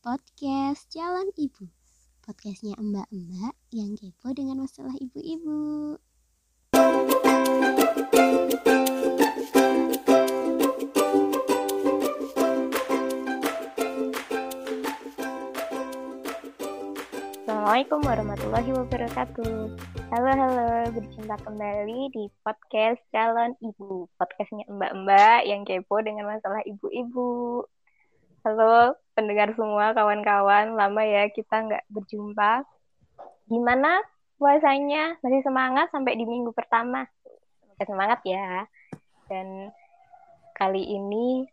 podcast Jalan Ibu. Podcastnya mbak-mbak yang kepo dengan masalah ibu-ibu. Assalamualaikum warahmatullahi wabarakatuh. Halo halo, berjumpa kembali di podcast Calon Ibu, podcastnya mbak-mbak yang kepo dengan masalah ibu-ibu. Halo pendengar semua, kawan-kawan, lama ya kita nggak berjumpa. Gimana puasanya? Masih semangat sampai di minggu pertama? Semangat ya. Dan kali ini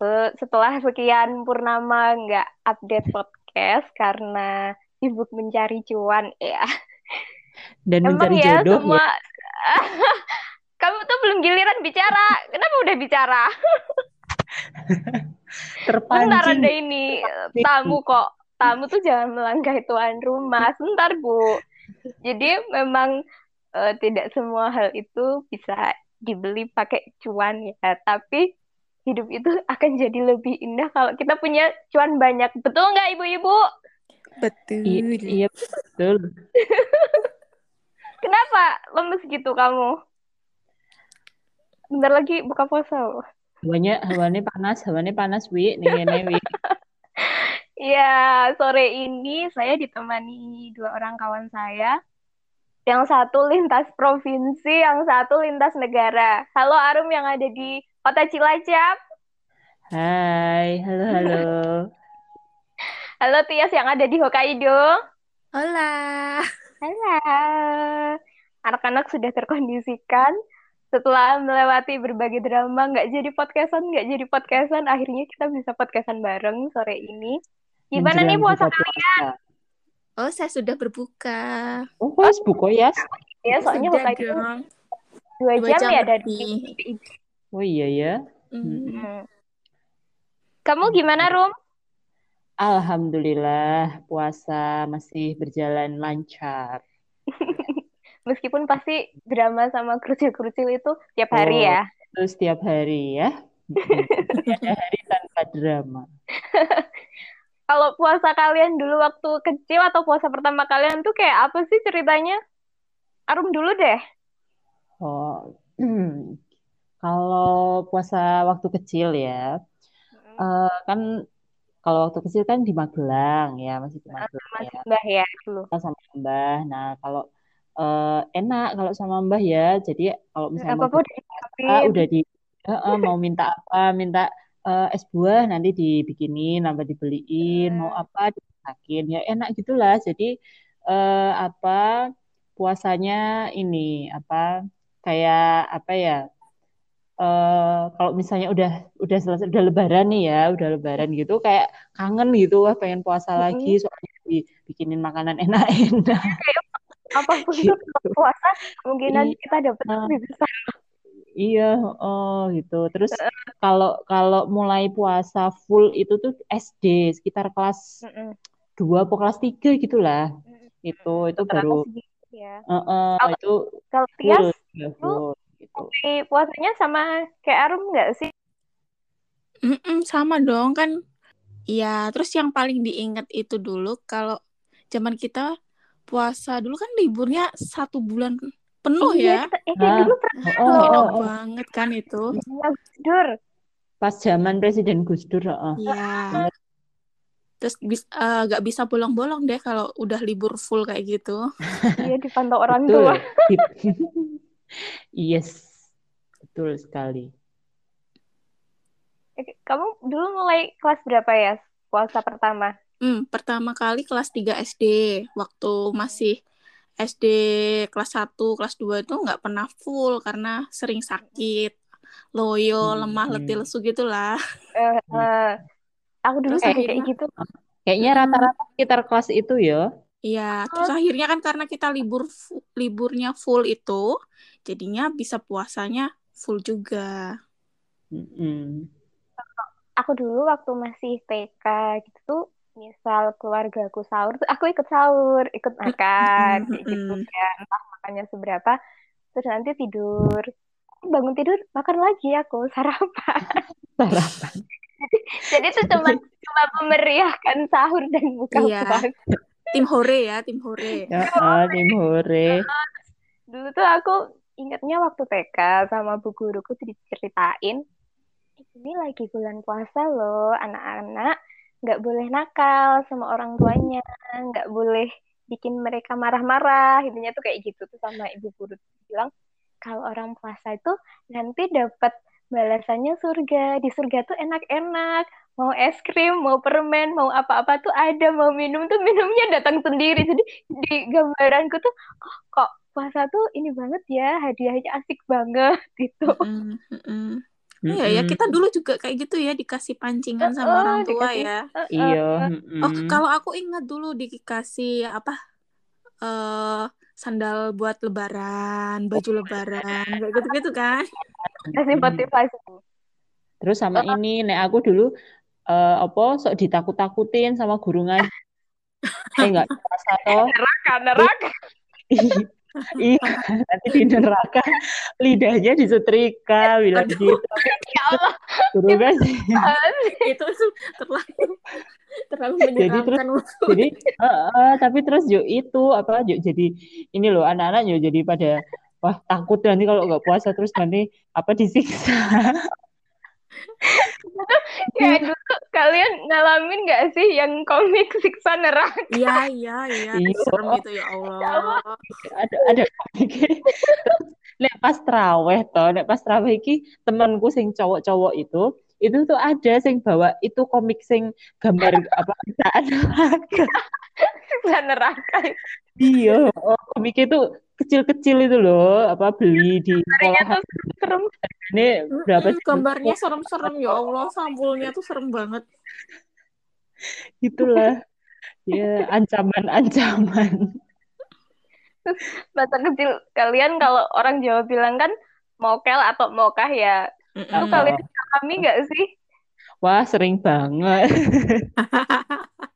eh, setelah sekian purnama nggak update podcast karena sibuk mencari cuan ya. dan Emang mencari ya jodoh semua ya. kamu tuh belum giliran bicara. Kenapa udah bicara? Terpancing ada ini tamu kok. Tamu tuh jangan melangkahi tuan rumah. Sebentar, Bu. Jadi memang eh, tidak semua hal itu bisa dibeli pakai cuan ya, tapi hidup itu akan jadi lebih indah kalau kita punya cuan banyak. Betul nggak, Ibu-ibu? Betul. I- iya betul Kenapa lemes gitu kamu? Bentar lagi buka puasa loh. Hawanya hawanya panas hawanya panas wi nih nih wi Ya, sore ini saya ditemani dua orang kawan saya. Yang satu lintas provinsi, yang satu lintas negara. Halo Arum yang ada di Kota Cilacap. hai halo halo Halo Tias yang ada di Hokkaido. Hola. Halo. Anak-anak sudah terkondisikan setelah melewati berbagai drama, nggak jadi podcastan, nggak jadi podcastan, akhirnya kita bisa podcastan bareng sore ini. Gimana nih Menjelang puasa buka kalian? puasa. Oh, saya sudah berbuka. oh wes buko ya Ya, soalnya Hokkaido dong. dua Dua jam, jam ya dari oh iya ya. Hmm. Kamu gimana, Rum? alhamdulillah puasa masih berjalan lancar Meskipun pasti drama sama kerucil-kerucil itu tiap hari Oh. ya. itu setiap hari ya ada hari tanpa drama Kalau puasa kalian dulu waktu kecil atau puasa pertama kalian tuh kayak apa sih ceritanya? Arum dulu deh. oh kalau puasa waktu kecil ya eh, kan kalau waktu kecil kan di Magelang ya masih di Magelang Mas ya Mbah ya dulu. sama Mbah. Nah, kalau eh, enak kalau sama Mbah ya. Jadi kalau misalnya mau Apa-apa udah di eh, eh, mau minta apa, minta eh, es buah nanti dibikinin, apa dibeliin, mau Hmm. apa dimasakin. Ya enak gitulah. Jadi eh, apa puasanya ini apa kayak apa ya? eh kalau misalnya udah udah selesai udah lebaran nih ya, udah lebaran gitu kayak kangen gitu wah pengen puasa lagi soalnya dibikinin makanan enak-enak. Apa pun itu puasa kemungkinan Iya. kita dapat Nah. lebih besar. Iya, oh gitu. Terus kalau kalau mulai puasa full itu tuh SD sekitar kelas. 2 atau kelas 3 gitulah. Mm-mm. Itu itu baru segitu ya. eh, Kalau- itu Kalau full, Tias, full gitu. puasanya sama kayak Arum nggak sih? Mm-mm, sama dong kan. Iya, terus yang paling diingat itu dulu kalau zaman kita puasa dulu kan liburnya satu bulan penuh Iya, ya. kita, eh, Ah. dulu pernah Oh, loh. oh, Enak oh. banget kan itu. Iya, Dur. Pas zaman Presiden Gus Dur, heeh. Iya. Terus bis, eh, gak bisa bolong-bolong deh kalau udah libur full kayak gitu. Iya, dipantau orang Betul. tua. Yes, betul sekali. Eh, Kamu dulu mulai kelas berapa ya puasa pertama? Hmm, pertama kali kelas 3 SD, waktu masih SD kelas 1, kelas 2 itu nggak pernah full karena sering sakit, loyo, Hmm, lemah, hmm. letih, lesu gitulah. Eh, eh, aku dulu Terus juga kayak gitu. Kayaknya Hmm. rata-rata sekitar kelas itu ya. Iya, terus akhirnya kan karena kita libur liburnya full itu, jadinya bisa puasanya full juga. Mm-mm. Aku dulu waktu masih TK gitu tuh, misal keluargaku sahur, tuh aku ikut sahur, ikut makan, kayak gitu ya. Entah makannya seberapa, terus nanti tidur. Bangun tidur, makan lagi aku, sarapan. Sarapan. Jadi itu cuma cuma memeriahkan sahur dan buka Iya. puasa. Tim hore ya, tim hore. Ya, ah, tim hore. Dulu tuh aku ingatnya waktu TK sama bu guruku tuh diceritain, ini lagi bulan puasa loh, anak-anak nggak boleh nakal sama orang tuanya, nggak boleh bikin mereka marah-marah, intinya tuh kayak gitu tuh sama ibu guru bilang kalau orang puasa itu nanti dapat balasannya surga, di surga tuh enak-enak, mau es krim, mau permen, mau apa-apa tuh ada, mau minum tuh minumnya datang sendiri. Jadi di gambaranku tuh, oh, kok puasa tuh ini banget ya, hadiahnya asik banget gitu. Mm, mm, mm. Iya ya, kita dulu juga kayak gitu ya dikasih pancingan sama Heeh, orang tua dikasih- ya. Iya. Oh, kalau aku ingat dulu dikasih apa? eh sandal buat lebaran, baju lebaran, kayak gitu-gitu kan. Motivasi. Terus sama ini, nek aku dulu eh, apa sok ditakut-takutin sama guru ngaji. Eh enggak. Neraka, neraka. Iya, nanti di neraka lidahnya disetrika bilang Aduh. gitu. Ya Allah. Itu terlalu terlalu Jadi terus- jadi eh, eh, tapi terus yuk itu apa yuk jadi ini loh anak-anak yuk jadi pada wah takut nanti kalau nggak puasa terus nanti apa disiksa. Kayak dulu kalian ngalamin gak sih yang komik siksa neraka? Iya, iya, iya. Iya. Serem gitu ya Allah. ada ada komiknya. Terus, nek pas traweh toh, nek pas traweh iki temanku sing cowok-cowok itu itu tuh ada sing bawa itu komik sing gambar apa siksaan neraka. Siksa neraka. Iya, oh, komik itu kecil-kecil itu loh, apa beli di serem. ini berapa sih? gambarnya serem-serem ya Allah, sampulnya tuh serem banget. Itulah. Ya, ancaman-ancaman. Masa kecil kalian kalau orang Jawa bilang kan mokel atau mokah ya. Itu Mm-mm. Oh. kalian kami gak sih? Wah, sering banget.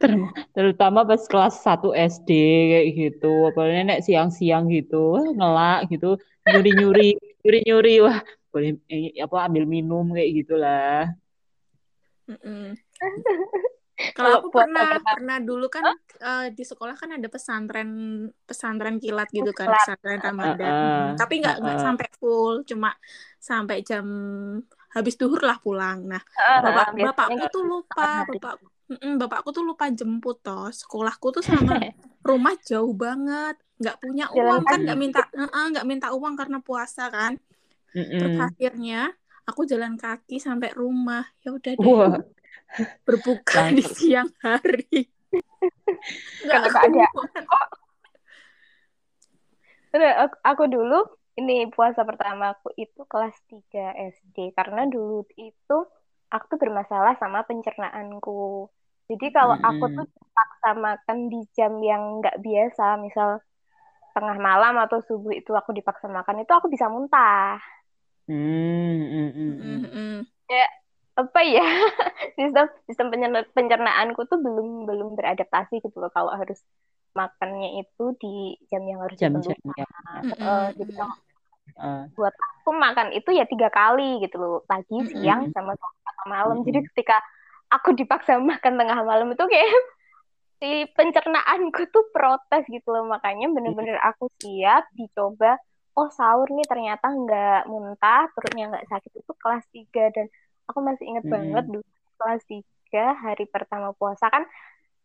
Ter- terutama pas kelas 1 SD kayak gitu. Apalagi nek siang-siang gitu, ngelak gitu, nyuri-nyuri, nyuri-nyuri, wah, boleh eh, apa ambil minum kayak gitulah. Mm-mm. Kalau Kalau aku pernah pertama. pernah dulu kan eh, di sekolah kan ada pesantren pesantren kilat gitu kan, pesantren Ramadan. Heeh, Mm, Tapi nggak nggak heeh. sampai full, cuma sampai jam habis duhur lah pulang. Nah, Ah, bapak bapakku tuh lupa, hari. Bapak bapakku tuh lupa jemput toh. Sekolahku tuh sama rumah jauh banget, nggak punya Jalan uang kan, nggak minta nggak minta uang karena puasa kan. Terus Mm-mm. akhirnya aku jalan kaki sampai rumah. Ya udah deh, Wah, berbuka di siang hari. Nggak kuat. Udah, aku, aku dulu ini puasa pertama aku itu kelas 3 SD karena dulu itu aku tuh bermasalah sama pencernaanku. Jadi kalau aku Mm-mm. tuh dipaksa makan di jam yang nggak biasa, misal tengah malam atau subuh itu aku dipaksa makan itu aku bisa muntah. Mm, mm, mm, mm. Mm-mm. Apa ya? Sistem sistem pencerna- pencernaanku tuh belum belum beradaptasi gitu loh kalau harus makannya itu di jam yang harus Jam-jam ditentukan. ya. Jadi kalau Ah, aku makan itu ya tiga kali gitu loh pagi Mm-mm. siang sama sore atau malam Mm-mm. jadi ketika aku dipaksa makan tengah malam itu kayak si pencernaanku tuh protes gitu loh. Makanya bener-bener aku siap dicoba oh sahur nih ternyata nggak muntah perutnya nggak sakit. Itu kelas 3 dan aku masih inget Mm-mm. banget dulu kelas 3 hari pertama puasa kan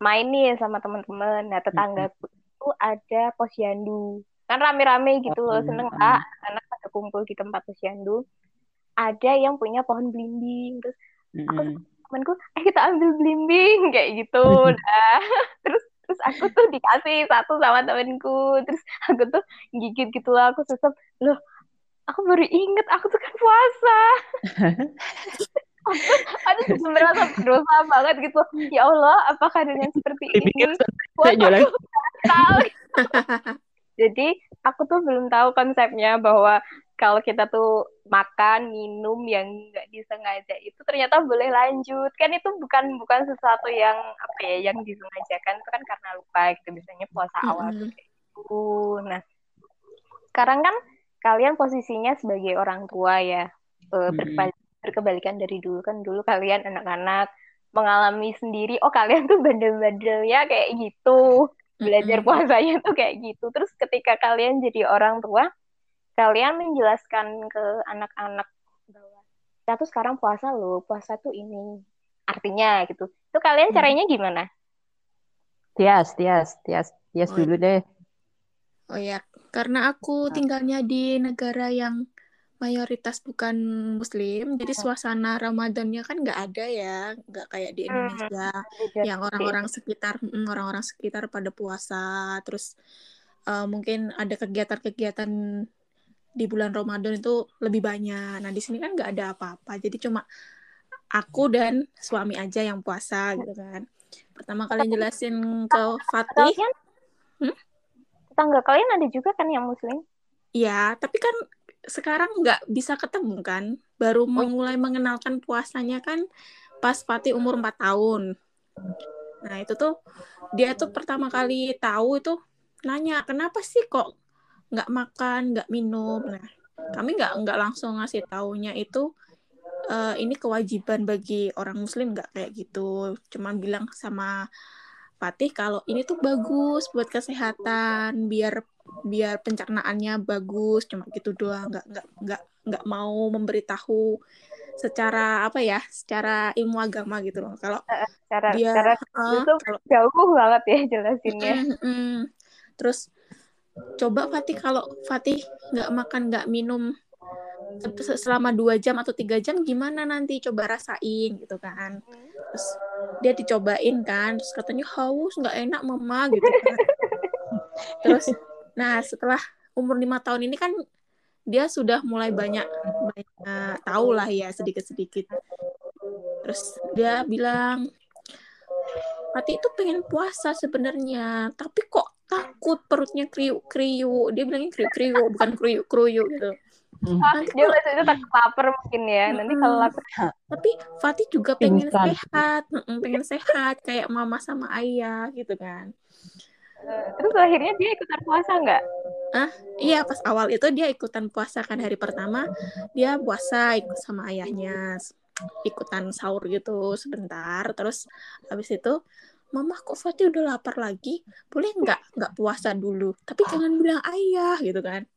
main nih sama teman-teman. Nah tetanggaku itu ada posyandu. Kan rame-rame gitu loh Oh, seneng lah anak pada kumpul di tempat posyandu. Ada yang punya pohon belimbing terus aku sama temanku eh kita ambil belimbing kayak gitu. Dah terus terus aku tuh dikasih satu sama temanku. Terus aku tuh gigit gitu lah aku susah loh aku baru inget aku tuh kan puasa. Aku, aku tuh merasa berdosa banget gitu. Ya Allah apakah dengan seperti ini puasa batal jadi aku tuh belum tahu konsepnya bahwa kalau kita tuh makan minum yang nggak disengaja itu ternyata boleh lanjut. Kan itu bukan bukan sesuatu yang apa ya yang disengajakan itu kan karena lupa gitu. Biasanya puasa awal tuh kayak gitu. Nah sekarang kan kalian posisinya sebagai orang tua ya berbalik berkebalikan dari dulu. Kan dulu kalian anak-anak mengalami sendiri oh kalian tuh bandel-bandelnya kayak gitu. Belajar puasanya tuh kayak gitu. Terus ketika kalian jadi orang tua kalian menjelaskan ke anak-anak bahwa kita tuh sekarang puasa loh puasa tuh ini artinya gitu. Itu kalian Hmm. caranya gimana? Tias, Tias, Tias, Tias Oh, dulu deh. Oh ya, karena aku tinggalnya di negara yang mayoritas bukan Muslim, jadi suasana Ramadannya kan nggak ada ya, nggak kayak di Hmm, Indonesia yang orang-orang sekitar mm, orang-orang sekitar pada puasa, terus eh, mungkin ada kegiatan-kegiatan di bulan Ramadan itu lebih banyak. Nah di sini kan nggak ada apa-apa, jadi cuma aku dan suami aja yang puasa gitu kan. Pertama kali jelasin ke Fatih, kalian Hmm? tetangga kalian ada juga kan yang muslim Ya, tapi kan sekarang nggak bisa ketemu kan. Baru mau mulai mengenalkan puasanya kan pas Fatih umur 4 tahun. Nah, itu tuh dia tuh pertama kali tahu itu nanya, kenapa sih kok nggak makan, nggak minum? Nah, kami nggak nggak langsung ngasih taunya itu eh, ini kewajiban bagi orang muslim nggak kayak gitu. Cuman bilang sama Fatih kalau ini tuh bagus buat kesehatan, biar biar pencernaannya bagus, cuma gitu doang, nggak nggak nggak nggak mau memberitahu secara apa ya, secara ilmu agama gitu loh. Kalau cara dia cara eh, itu kalau jauh banget ya jelasinnya Mm, mm. Terus coba Fatih kalau Fatih nggak makan nggak minum se- selama dua jam atau tiga jam gimana nanti coba rasain gitu kan. Terus dia dicobain kan, terus katanya haus nggak enak mama gitu kan. Terus nah setelah umur lima tahun ini kan dia sudah mulai banyak banyak tahu lah ya sedikit sedikit. Terus dia bilang Pati itu pengen puasa sebenarnya, tapi kok takut perutnya kriuk kriuk. Dia bilangnya kriuk kriuk, bukan kruyuk kruyuk gitu. Hmm. oh, Nanti dia kalau waktu itu takut lapar mungkin ya nanti kalau Mm-mm. lapar tapi Fatih juga pengen Pingsan. sehat, pengen sehat kayak mama sama ayah gitu kan. eh, terus akhirnya dia ikutan puasa nggak Iya, pas awal itu dia ikutan puasa kan hari pertama dia puasa ikut sama ayahnya, ikutan sahur gitu sebentar. Terus habis itu, Mama kok Fatih udah lapar lagi, boleh nggak nggak puasa dulu? Tapi jangan bilang ayah gitu kan.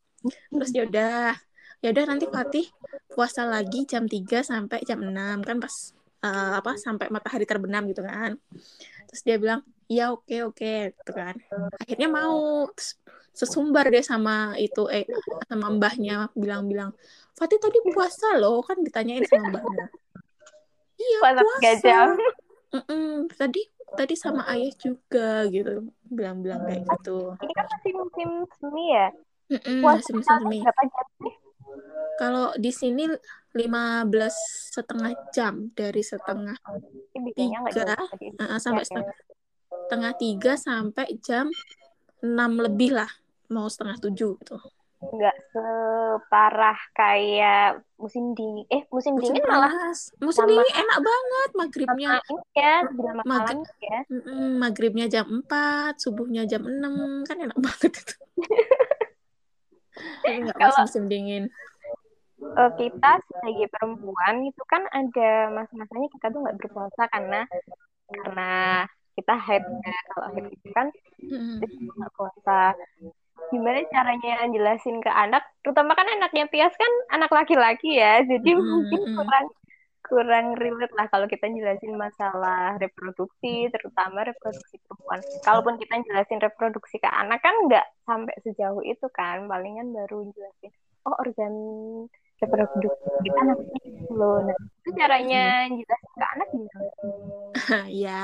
Terus ya udah, ya udah nanti Fatih puasa lagi jam 3 sampai jam 6 kan pas eh, apa sampai matahari terbenam gitu kan. Terus dia bilang, "Iya, oke, oke." gitu kan. Akhirnya mau Terus sesumbar deh sama itu eh sama mbahnya bilang-bilang, "Fatih tadi puasa loh." Kan ditanyain sama mbahnya. Iya, puasa puasa. jam Mm-mm, Tadi tadi sama ayah juga gitu, bilang-bilang kayak gitu. ini kan masih musim semi ya? Puasa masih musim semi. Kalau di sini 15 setengah jam dari setengah tiga uh, sampai setengah, setengah tiga sampai jam 6 lebih lah, mau setengah tujuh gitu. Nggak separah kayak musim dingin eh musim, Musim dingin malah musim sama- dingin enak banget maghribnya. ya Maghrib. ya maghribnya jam 4, subuhnya jam 6, kan enak banget itu. Tapi nggak pas Kalau- musim dingin. Eh, kita sebagai perempuan itu kan ada masa-masanya kita tuh nggak berpuasa karena karena kita haid kalau haid itu kan kita nggak puasa gimana caranya jelasin ke anak? Terutama kan anaknya Tias kan anak laki-laki ya jadi Mm-mm, mungkin mm-mm. kurang kurang relate lah kalau kita jelasin masalah reproduksi terutama reproduksi perempuan. Kalaupun kita jelasin reproduksi ke anak kan nggak sampai sejauh itu kan palingan baru jelasin oh organ reproduksi kita nanti gitu loh. Nah itu caranya jelasin ke anak gimana? Ya.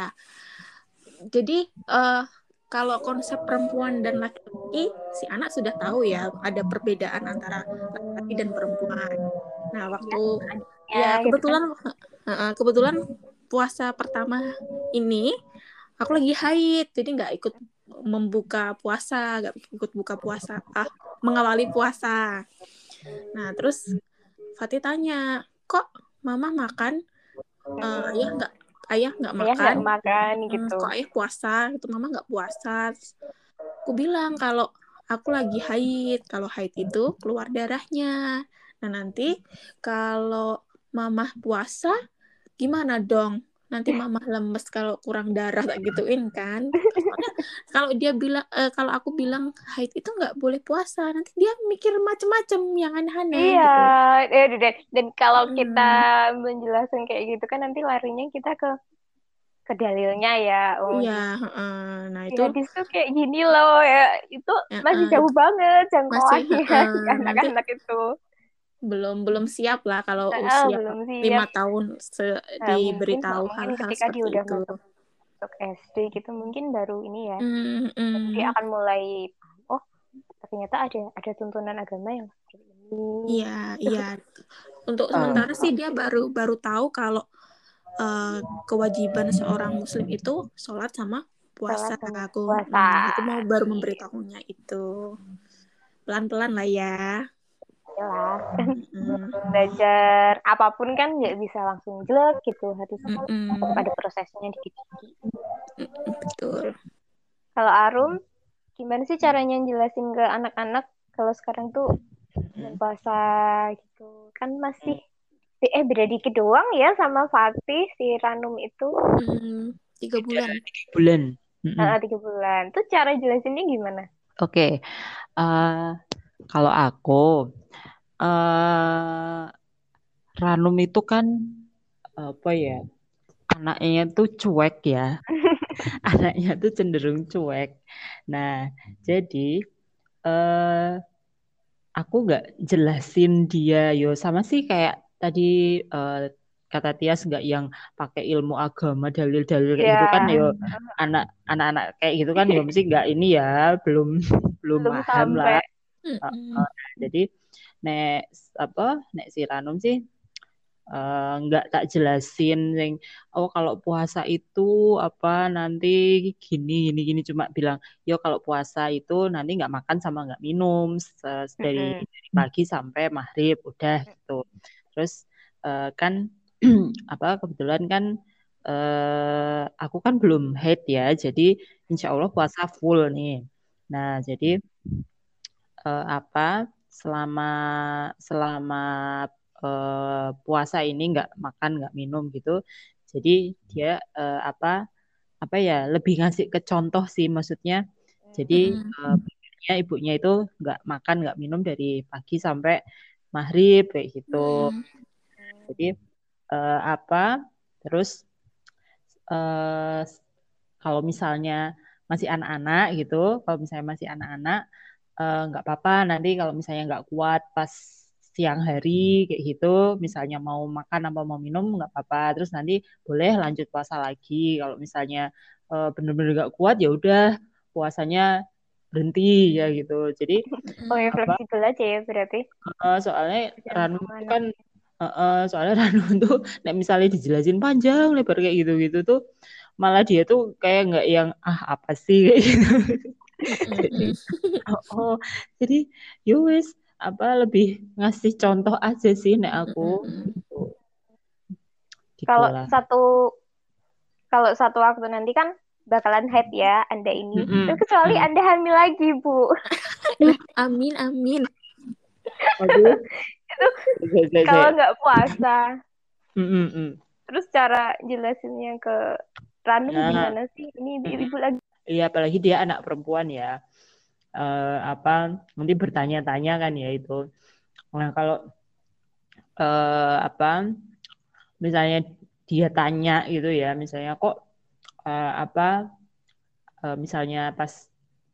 Jadi eh kalau konsep perempuan dan laki-laki, si anak sudah tahu ya ada perbedaan antara laki-laki dan perempuan. Nah, waktu ya gitu kebetulan eh, kebetulan puasa pertama ini aku lagi haid, jadi nggak ikut membuka puasa, nggak ikut buka puasa, ah mengawali puasa. Nah, terus Fatih tanya, kok Mama makan, eh, ayah nggak ayah nggak kan ayah makan? nggak makan. Hmm, gitu. kok ayah puasa? Gitu mama nggak puasa. Terus aku bilang kalau aku lagi haid kalau haid itu keluar darahnya. Nah nanti kalau mamah puasa gimana dong nanti mamah lemes kalau kurang darah tak gituin kan Soalnya kalau dia bilang eh, kalau aku bilang haid itu nggak boleh puasa nanti dia mikir macem-macem yang aneh-aneh Iya, gitu. ya, dan, dan kalau Hmm. kita menjelaskan kayak gitu kan nanti larinya kita ke ke dalilnya ya. Oh, iya heeh. nah itu hadis tuh kayak gini loh ya. Itu Ya, masih jauh banget jangkauannya di anak-anak itu. Belum belum siap lah kalau Ah, usia lima tahun se- Nah, diberitahu hal-hal ketika dia seperti udah itu. masuk masuk SD gitu mungkin baru ini ya. Hmm, hmm. Dia akan mulai oh ternyata ada ada tuntunan agama yang seperti ini. Iya, iya. Untuk sementara sih dia baru baru tahu kalau eh, kewajiban seorang muslim itu sholat sama puasa. Sholat sama Aku, puasa. aku mau baru memberitahunya itu. Pelan-pelan lah ya. Lah. Mm-mm. Belajar apa pun kan nggak bisa langsung jelek gitu. Harus Mm-mm. ada prosesnya dikit-dikit. Betul. Kalau Arum, gimana sih caranya jelasin ke anak-anak kalau sekarang tuh bulan puasa gitu? Kan masih eh beda dikit doang ya sama Fatih si Ranum itu Mm, tiga bulan. bulan. Mm-mm. ah, tiga bulan. Tuh cara jelasinnya gimana? Oke, eh, kalau aku, eh, Ranum itu kan apa ya, anaknya tuh cuek ya, anaknya tuh cenderung cuek. Nah, jadi eh, aku nggak jelasin dia, yo sama sih kayak tadi eh, kata Tias nggak yang pakai ilmu agama dalil-dalil kayak gitu Ya, kan, yo anak anak-anak kayak gitu kan, yo mesti nggak ini ya, belum belum belum paham lah. Sampai. Mm-mm. Uh, jadi nek apa nek si Ranum sih eh, nggak tak jelasin yang oh kalau puasa itu apa nanti gini gini gini cuma bilang yo kalau puasa itu nanti nggak makan sama nggak minum dari, pagi sampai maghrib udah gitu terus eh, kan apa kebetulan kan eh, aku kan belum haid ya jadi insya Allah puasa full nih nah jadi eh, apa selama selama eh, puasa ini nggak makan nggak minum gitu jadi dia eh, apa apa ya lebih ngasih ke contoh sih maksudnya. Jadi eh, ibunya ibunya itu nggak makan nggak minum dari pagi sampai maghrib kayak gitu. Jadi eh, apa terus eh, kalau misalnya masih anak-anak gitu kalau misalnya masih anak-anak eh, nggak apa-apa nanti kalau misalnya nggak kuat pas siang hari kayak gitu misalnya mau makan apa mau minum nggak apa-apa. Terus nanti boleh lanjut puasa lagi. Kalau misalnya eh, bener-bener nggak kuat ya udah puasanya berhenti ya gitu. Jadi Oh ya fleksibel aja ya berarti. eh, soalnya Jangan Ranu kan eh, eh, soalnya Ranu tuh nek misalnya dijelasin panjang lebar kayak gitu-gitu tuh malah dia tuh kayak nggak yang ah apa sih? kayak gitu jadi oh, oh. jadi yowes apa lebih ngasih contoh aja sih nek aku gitu Kalau satu kalau satu waktu nanti kan bakalan haid ya Anda ini. Mm-mm. Terus kecuali Mm. Anda hamil lagi, Bu. Amin, amin. aduh Zai, zai, Kalau nggak puasa. Mm, mm, mm. Terus cara jelasinnya ke Ranum Nah, gimana sih? Ini ibu-ibu lagi. Iya apalagi dia anak perempuan ya. Eh, apa nanti bertanya-tanya kan ya itu. Nah kalau eh, apa misalnya dia tanya gitu ya misalnya kok eh, apa eh, misalnya pas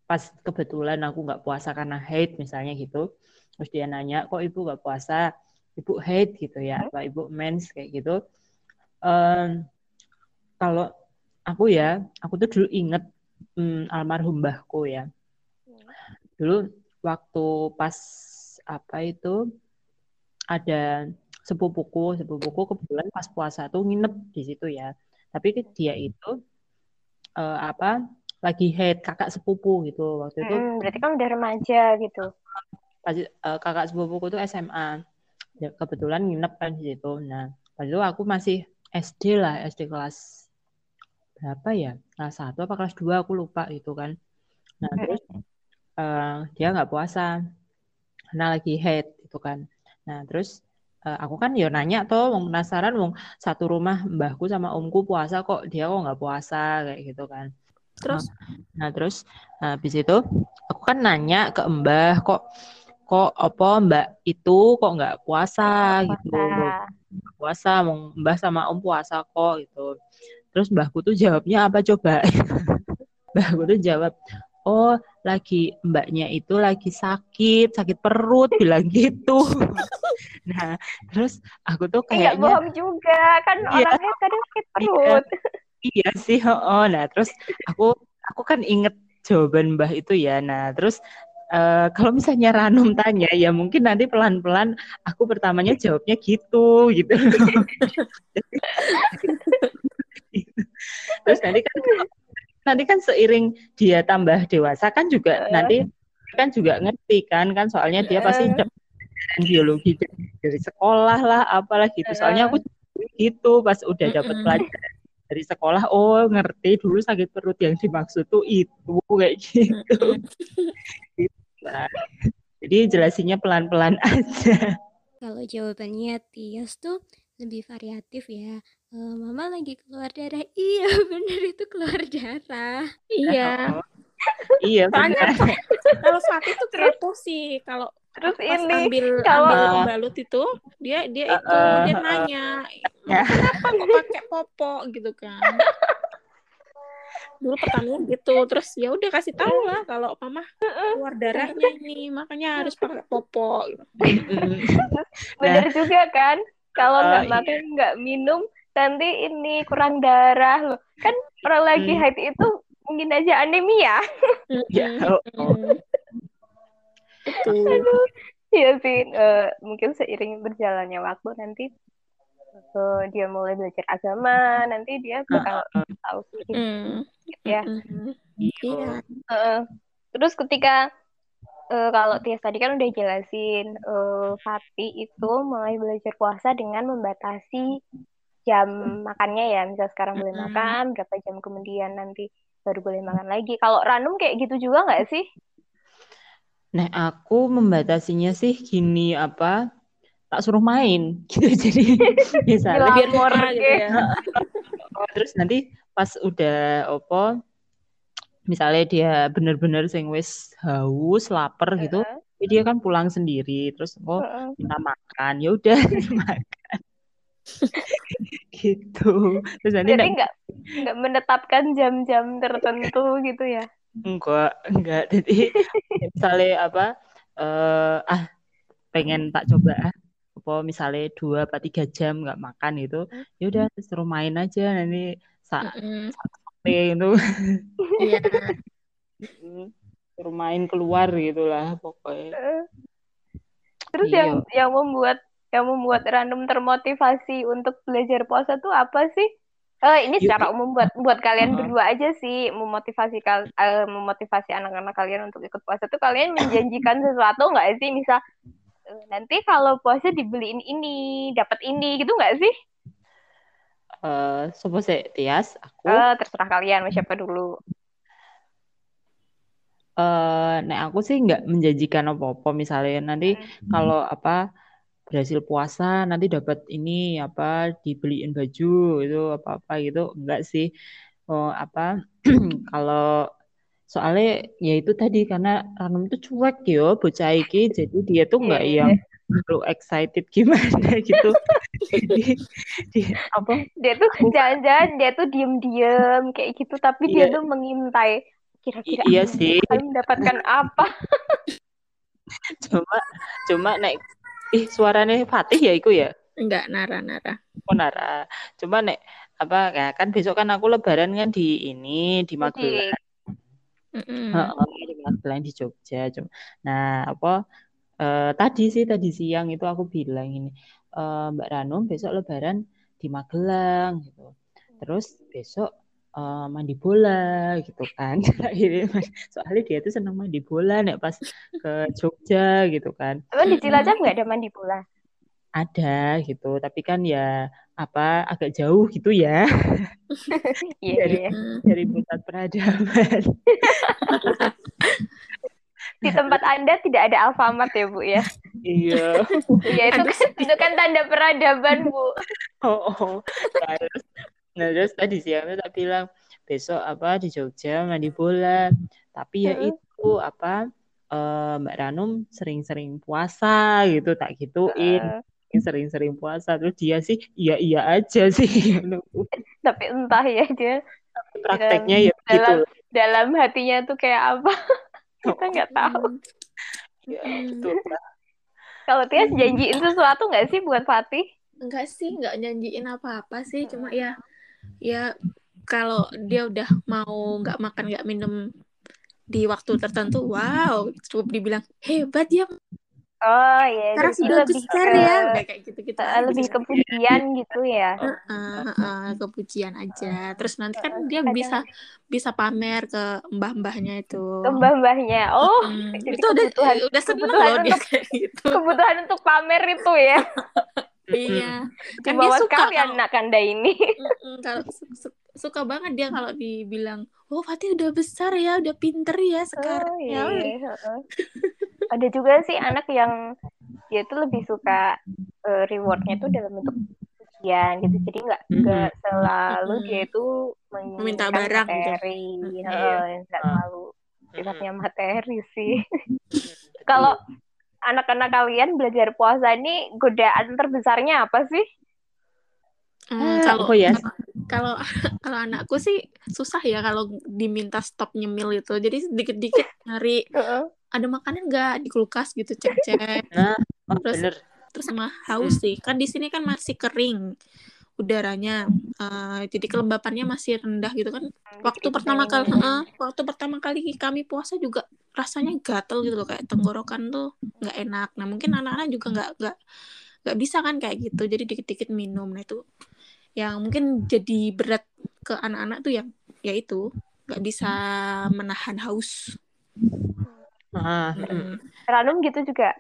pas kebetulan aku nggak puasa karena haid misalnya gitu. Terus dia nanya kok ibu nggak puasa? Ibu haid gitu ya apa ibu mens kayak gitu. Em, kalau aku ya aku tuh dulu inget mm, almarhum mbahku ya dulu waktu pas apa itu ada sepupuku sepupuku kebetulan pas puasa tuh nginep di situ ya. Tapi dia itu eh, apa lagi haid kakak sepupu gitu. Waktu itu Mm-mm, berarti kan udah remaja gitu. pas eh, kakak sepupuku tuh SMA Ya, kebetulan nginep kan di situ. Nah pas itu aku masih SD lah SD kelas berapa ya? Kelas satu apa kelas dua aku lupa gitu kan. Nah terus eh, dia nggak puasa. Karena lagi haid gitu kan. Nah terus eh, aku kan ya nanya tuh mau penasaran mau satu rumah mbahku sama omku puasa kok dia kok nggak puasa kayak gitu kan. Terus nah terus nah, habis itu aku kan nanya ke mbah kok kok apa mbak itu kok nggak puasa gitu. Puasa. Nggak puasa mau mbah sama om puasa kok gitu terus mbahku tuh jawabnya apa coba mbahku tuh jawab oh lagi mbaknya itu lagi sakit sakit perut bilang gitu nah terus aku tuh Eh, nggak kayaknya bohong juga kan Iya. orangnya kadang sakit perut. Iya sih, oh, nah terus aku aku kan inget jawaban Mbah itu ya. Nah terus eh, kalau misalnya Ranum tanya, ya mungkin nanti pelan-pelan aku pertamanya jawabnya gitu, gitu. terus nanti kan nanti kan seiring dia tambah dewasa kan juga Eh. nanti kan juga ngerti kan kan soalnya dia pasti dapat pelajaran biologi dari, sekolah lah apalah gitu. Soalnya aku gitu pas udah dapat pelajaran dari sekolah oh ngerti dulu sakit perut yang dimaksud tuh itu kayak gitu. Nah, jadi jelasinnya pelan-pelan aja. Kalau jawabannya Tias tuh lebih variatif ya. Eh, Mama lagi keluar darah. Iya, bener itu keluar darah. iya. iya Soalnya benar kalau Fatih tuh kepo sih kalau Terus pas ini ambil kalau- ambil pembalut itu dia dia itu Uh, dia uh, nanya Ya. kenapa kok pakai popok gitu kan dulu pertanyaan gitu terus ya udah kasih tahu lah kalau mama keluar darahnya ini makanya harus pakai popok gitu. Bener juga kan kalau Eh, nggak iya. makan nggak minum nanti ini kurang darah loh kan orang lagi Hmm. haid itu mungkin aja anemia Ya, Mm-mm, oh, oh. mm-mm. itu Iya sih eh, mungkin seiring berjalannya waktu nanti eh, dia mulai belajar agama nanti dia bakal tahu sedikit Mm, ya mm-mm. Iya. Heeh. terus ketika eh, kalau Tias tadi kan udah jelasin eh, Fatih itu mulai belajar puasa dengan membatasi jam makannya ya misal sekarang boleh makan berapa jam kemudian nanti baru boleh makan lagi kalau Ranum kayak gitu juga nggak sih Nah, aku membatasinya sih gini apa tak suruh main gitu. Jadi Glamor murah gitu ya oh, terus nanti pas udah opo misalnya dia bener-bener sing wis haus, lapar gitu, Heeh, dia kan pulang sendiri terus oh heeh. minta makan. Ya udah makan. Gitu. Terus nanti jadi nggak- nggak nggak menetapkan jam-jam tertentu gitu ya enggak enggak jadi misalnya apa eh ah pengen tak coba ah apa misalnya dua apa tiga jam nggak makan gitu ya udah suruh main aja nanti saat Mm-mm. itu iya suruh main keluar gitulah pokoknya Heeh. terus Iya. yang yang membuat yang membuat Ranum termotivasi untuk belajar puasa tuh apa sih? Eh, ini Yuk. secara umum buat buat kalian berdua aja sih memotivasi kal eh, memotivasi anak-anak kalian untuk ikut puasa tuh kalian menjanjikan sesuatu nggak sih? Misal eh, nanti kalau puasa dibeliin ini dapat ini gitu nggak sih? Eh sopo sih Tias aku Eh, terserah kalian mau siapa dulu. Eh nek aku sih nggak menjanjikan apa-apa. Misalnya nanti kalau apa berhasil puasa nanti dapat ini apa dibeliin baju itu apa-apa gitu. Enggak sih. Oh apa kalau soalnya ya itu tadi karena Ranum itu cuek yo bocah iki. Jadi dia tuh nggak Iya. yang terlalu excited gimana gitu. Jadi dia apa? Dia tuh jangan-jangan dia tuh diem-diem kayak gitu. Tapi dia Iya. tuh mengintai kira-kira iya sih. mendapatkan apa. Cuma cuma nek ih suaranya Fatih ya iku ya enggak nara nara Oh, Nara. Cuma nek apa ya kan besok kan aku lebaran kan di ini di Magelang. Mm-mm. Heeh, di Magelang di Jogja. Cuma nah, apa eh, tadi sih tadi siang itu aku bilang ini eh, Mbak Ranum besok lebaran di Magelang gitu. Terus besok eh, mandi bola gitu kan. Akhirnya, Soalnya dia tuh seneng mandi bola nek pas ke Jogja gitu kan. emang di Cilacap nggak ada mandi bola Ada gitu, tapi kan ya apa agak jauh gitu ya. iya Dari- iya Mm. dari pusat peradaban. di tempat anda tidak ada Alfamart ya bu ya iya ya itu kan itu kan tanda peradaban bu oh, oh. Nah, terus, nah terus tadi siang tak bilang besok apa di Jogja mandi bola. Tapi ya Heeh. itu apa eh, Mbak Ranum sering-sering puasa gitu tak gituin. Eh, sering-sering puasa. Terus dia sih iya iya aja sih tapi entah ya dia prakteknya ya gitu dalam dalam hatinya tuh kayak apa? Kita nggak tahu. Ya Hmm. lah. kalau Tias janjiin sesuatu nggak sih buat Fatih? Enggak sih, enggak nyanyiin apa-apa sih, cuma ya ya kalau dia udah mau nggak makan nggak minum di waktu tertentu, wow, cukup dibilang hebat ya, oh iya jadi sudah lebih besar ke ya, kayak gitu-gitu eh, aja. lebih ke pujian gitu ya Heeh, heeh, kepujian aja. Terus nanti kan dia Kadang- bisa bisa pamer ke mbah-mbahnya itu. ke mbah-mbahnya oh Hmm, itu udah udah seneng loh dia untuk- kayak gitu. kebutuhan untuk pamer itu ya Iya. Kan dia suka kalau- anak anda ini kalau su- su- suka banget dia kalau dibilang, oh Fatih udah besar ya, udah pinter ya sekarang Oh, ya. iya. heeh. Ada juga sih anak yang dia tuh lebih suka eh, rewardnya tuh dalam bentuk pujian gitu. Jadi nggak nggak selalu Mhm. dia itu Meminta barang gitu. materi, heeh, nggak Ah. selalu sifatnya materi sih. Kalau anak-anak kalian belajar puasa ini godaan terbesarnya apa sih? Hmm, Ah, kalau apa ya? kalau kalau anakku sih susah ya kalau diminta stop nyemil itu. Jadi dikit-dikit nyari Heeh. ada makanan nggak di kulkas gitu cek-cek. Nah, oh, Terus- bener. Terus sama haus sih. Kan di sini kan masih kering udaranya. Eh, jadi kelembapannya masih rendah gitu kan. Waktu pertama kali heeh, waktu pertama kali kami puasa juga rasanya gatel gitu loh kayak tenggorokan tuh nggak enak. Nah, mungkin anak-anak juga nggak nggak nggak bisa kan kayak gitu. Jadi dikit-dikit minum. Nah, itu yang mungkin jadi berat ke anak-anak tuh yang yaitu nggak bisa menahan haus. Ah, mm. Mm. Ranum gitu juga.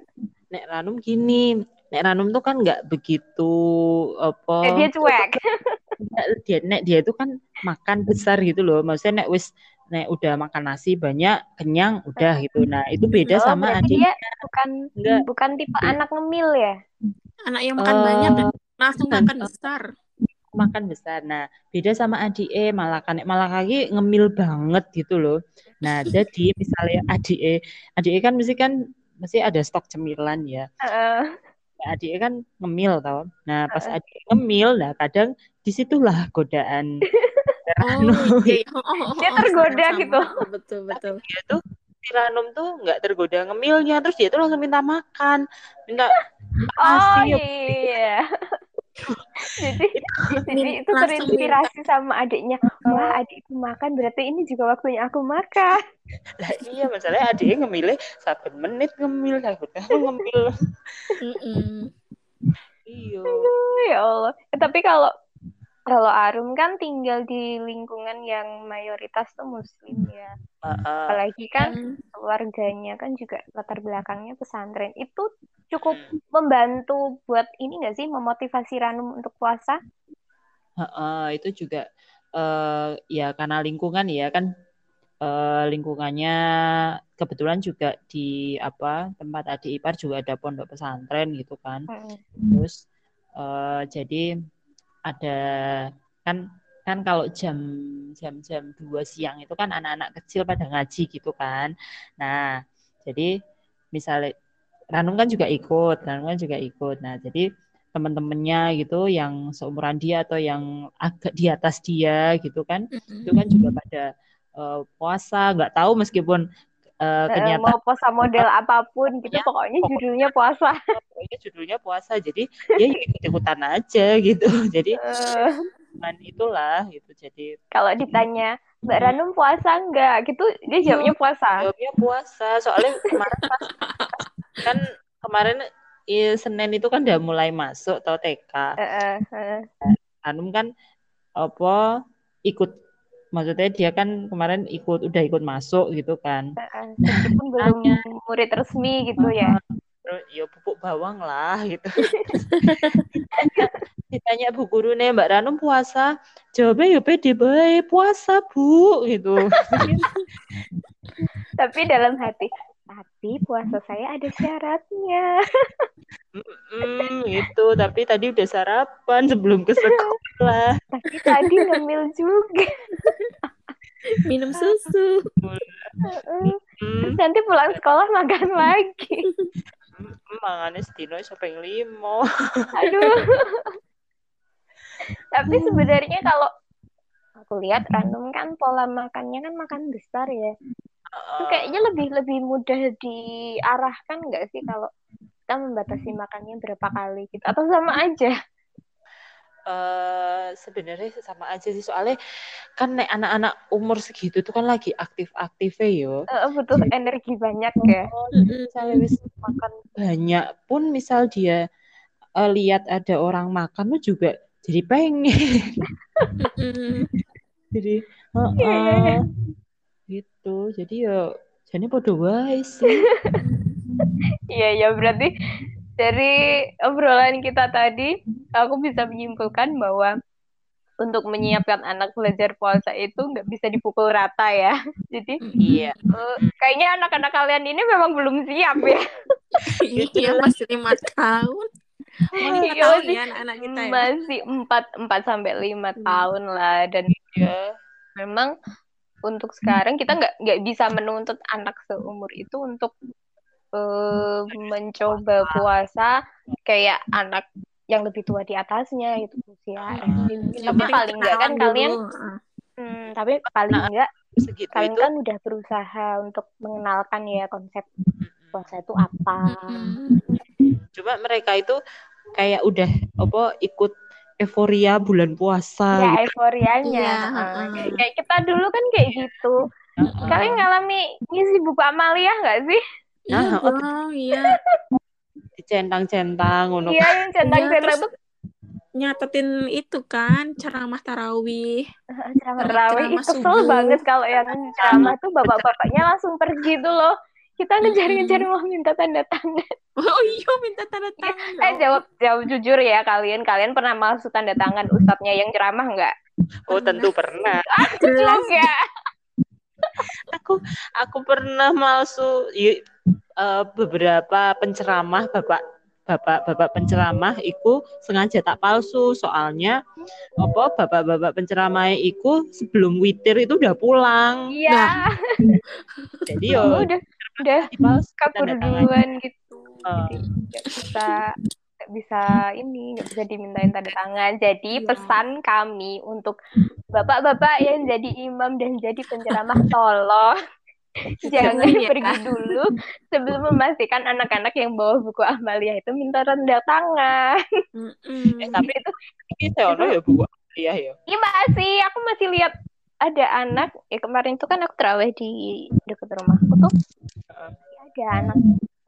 Nek Ranum gini, Nek Ranum tuh kan nggak begitu apa Eh, dia cuek. Nggak, dia nek dia itu kan makan besar gitu loh. Maksudnya nek wis nek udah makan nasi banyak, kenyang, udah gitu. Nah, itu beda Oh, sama berarti adik. dia bukan Enggak. bukan tipe anak ngemil ya? Anak yang makan Eh, banyak dan langsung bukan. makan besar. makan besar. Nah, beda sama adik E malah kan nek malah kaki ngemil banget gitu loh. Nah, jadi misalnya adik E, adik E kan mesti kan mesti ada stok cemilan ya. Heeh. Nah, adik kan ngemil tau. Nah, pas Heeh. adik ngemil, nah kadang di situlah godaan. Oh, iya, iya. Oh, oh, Dia oh, tergoda sama-sama. gitu. Betul, betul. Dia tuh si Ranum tuh nggak tergoda ngemilnya, terus dia tuh langsung minta makan, minta Oh nasi. iya. jadi jadi itu terinspirasi sama adiknya. Wah adikku makan berarti ini juga waktunya aku makan. Lah iya, masalahnya adiknya ngemilnya satu menit ngemil, satu tahun ngemil. Iya. Ya Allah. Eh, tapi kalau kalau Arum kan tinggal di lingkungan yang mayoritas tuh muslim ya. Heeh. Apalagi kan Hmm. keluarganya kan juga latar belakangnya pesantren. Itu cukup membantu buat ini nggak sih memotivasi Ranum untuk puasa? Heeh, itu juga eh ya karena lingkungan ya kan eh, lingkungannya kebetulan juga di apa tempat adik ipar juga ada pondok pesantren gitu kan. Terus eh, jadi ada kan kan kalau jam jam jam dua siang itu kan anak-anak kecil pada ngaji gitu kan. Nah, jadi misalnya Ranum kan juga ikut, Ranum kan juga ikut. Nah, jadi teman-temannya gitu yang seumuran dia atau yang agak di atas dia gitu kan, Mm-mm. itu kan juga pada eh, puasa, nggak tahu meskipun Eh, kenyataan mau puasa model apa pun gitu Ya, pokoknya pokoknya- judulnya puasa. pokoknya judulnya puasa, jadi dia ikut-ikutan aja gitu. Jadi cuman itulah gitu. Jadi kalau ditanya Mbak Ranum puasa enggak gitu dia jawabnya puasa. jawabnya puasa. Soalnya kemarin pas- kan kemarin i- Senin itu kan udah mulai masuk atau TK. Eh, eh. Anum kan apa ikut maksudnya dia kan kemarin ikut udah ikut masuk gitu kan. Heeh, Meskipun belum murid resmi gitu ya. Terus ya pupuk bawang lah gitu. ditanya, bu guru nih Mbak Ranum puasa, jawabnya ya pede bae puasa bu gitu. Tapi dalam hati, Tapi puasa saya ada syaratnya. Hmm, itu. Tapi tadi udah sarapan sebelum ke sekolah. Tapi tadi ngemil juga. Minum susu. Terus nanti pulang sekolah makan lagi. mangannya sedino siapa yang limo. Aduh. Tapi sebenarnya kalau aku lihat random kan pola makannya kan makan besar ya. Itu kayaknya lebih lebih mudah diarahkan nggak sih kalau kita membatasi makannya berapa kali gitu atau sama aja? eh sebenarnya sama aja sih soalnya kan nek anak-anak umur segitu tuh kan lagi aktif-aktifnya yo. Eh, butuh energi banyak ya. Misalnya wis makan banyak pun misal dia eh, lihat ada orang makan tuh juga jadi pengen. Jadi Iya, iya, iya. Gitu. Jadi yo jadi podo wae sih. Iya ya berarti dari obrolan kita tadi aku bisa menyimpulkan bahwa untuk menyiapkan anak belajar puasa itu nggak bisa dipukul rata ya. Jadi Iya. eh, kayaknya anak-anak kalian ini memang belum siap ya. Iya masih lima tahun. Iya, tahun masih- ya anak-anak kita ya. Masih empat empat sampai lima Hmm. tahun lah dan Ya. memang untuk sekarang kita nggak nggak bisa menuntut anak seumur itu untuk eh, mencoba puasa kayak anak yang lebih tua di atasnya itu usia Hmm. SD. Yang Tapi paling nggak kan kenalan kalian, dulu. Ah. hmm, tapi paling Nah, nggak Segitu kalian itu. kan udah berusaha untuk mengenalkan ya konsep puasa itu apa. Cuma mereka itu kayak udah apa ikut euforia bulan puasa Ya gitu. euforianya. Iya, Heeh. heeh. Kayak, kayak kita dulu kan kayak gitu. Heeh. Kalian ngalami ngisi buku amalia nggak sih? Iya, Nah, oh, Bang, iya. dicentang-centang ngono. Iya yang centang-centang terus- tuh Nyatetin itu kan ceramah tarawih. ceramah Ceramah terawih itu kesel banget kalau yang ceramah tuh bapak-bapaknya langsung pergi tuh loh. Kita ngejar-ngejar mau minta tanda tangan. Oh iya minta tanda tangan. Eh jawab jawab jujur ya kalian kalian pernah masuk tanda tangan ustadznya yang ceramah nggak? Oh, tentu pernah. Jelas. Enggak. Aku aku pernah masuk i- eh, beberapa penceramah bapak bapak bapak penceramah iku sengaja tak palsu soalnya apa bapak-bapak penceramah iku sebelum witir itu udah pulang Iya. jadi Oh, yo udah udah kabur duluan gitu. Eh. Jadi nggak bisa nggak bisa ini nggak bisa dimintain tanda tangan. Jadi Iya. pesan kami untuk bapak-bapak yang jadi imam dan jadi penceramah tolong jangan ya. pergi dulu sebelum memastikan anak-anak yang bawa buku amalia itu minta tanda tangan. Mm-mm. Eh, tapi itu ini saya ya bu ya ya Iya masih, aku masih lihat ada anak ya kemarin itu kan aku terawih di dekat rumahku tuh. Ada anak.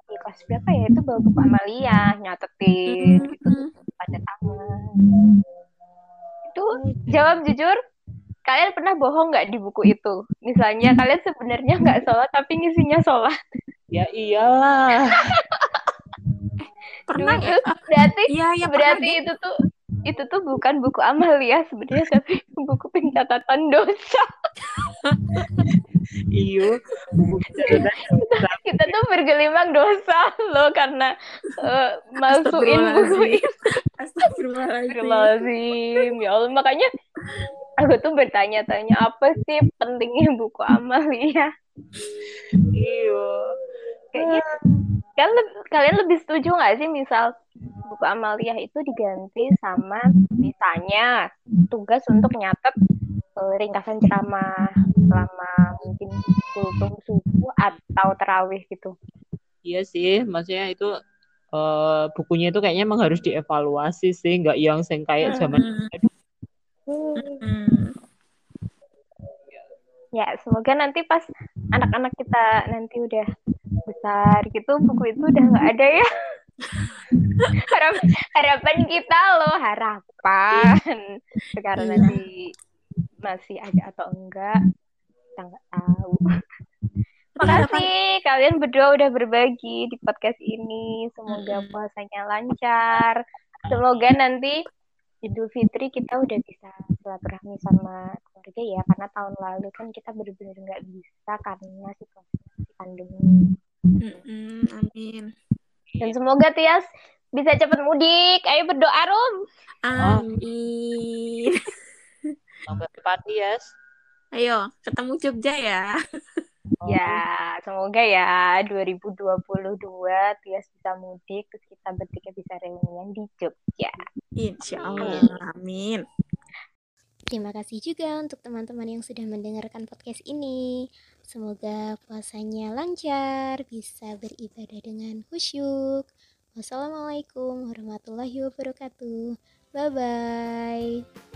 Di kelas berapa ya? Itu bawa buku amalia nyatetin gitu. Mm-mm. pada tangan. Itu jawab jujur kalian pernah bohong nggak di buku itu? Misalnya kalian sebenarnya nggak sholat tapi ngisinya sholat. Ya iyalah. Pernah Dulu ya? tuh berarti Iya, ya pernah berarti deh. itu tuh itu tuh bukan buku amalia sebenarnya tapi buku pencatatan dosa. Iyo buku dosa. kita tuh bergelimang dosa loh karena eh, masukin buku itu. Astagfirullahaladzim. Ya Allah makanya aku tuh bertanya-tanya apa sih pentingnya buku amalia iyo kayaknya kan leb- kalian lebih setuju nggak sih misal buku amalia itu diganti sama misalnya tugas untuk nyatet eh, ringkasan ceramah selama mungkin kultum subuh atau terawih gitu Iya sih, maksudnya itu eh, bukunya itu kayaknya emang harus dievaluasi sih, nggak yang sing kayak zaman. Mm. ya semoga nanti pas anak-anak kita nanti udah besar gitu buku itu udah nggak ada ya Harap, harapan kita loh harapan. Sekarang Iya. nanti masih ada atau enggak kita nggak tahu. Makasih kalian berdua udah berbagi di podcast ini. Semoga puasanya lancar. Semoga nanti Idul Fitri kita udah bisa silaturahmi sama keluarga ya karena tahun lalu kan kita benar-benar nggak bisa karena situasi pandemi. Mm-mm, amin. Dan semoga Tias bisa cepat mudik. Ayo berdoa, Rum. Amin. Sampai pagi ya. Ayo, ketemu Jogja ya. Ya, semoga ya 2022 Tias bisa mudik, terus kita bertiga bisa reunian di Jogja. Insya Allah. Amin. Terima kasih juga untuk teman-teman yang sudah mendengarkan podcast ini. Semoga puasanya lancar, bisa beribadah dengan khusyuk. Wassalamualaikum warahmatullahi wabarakatuh. Bye bye.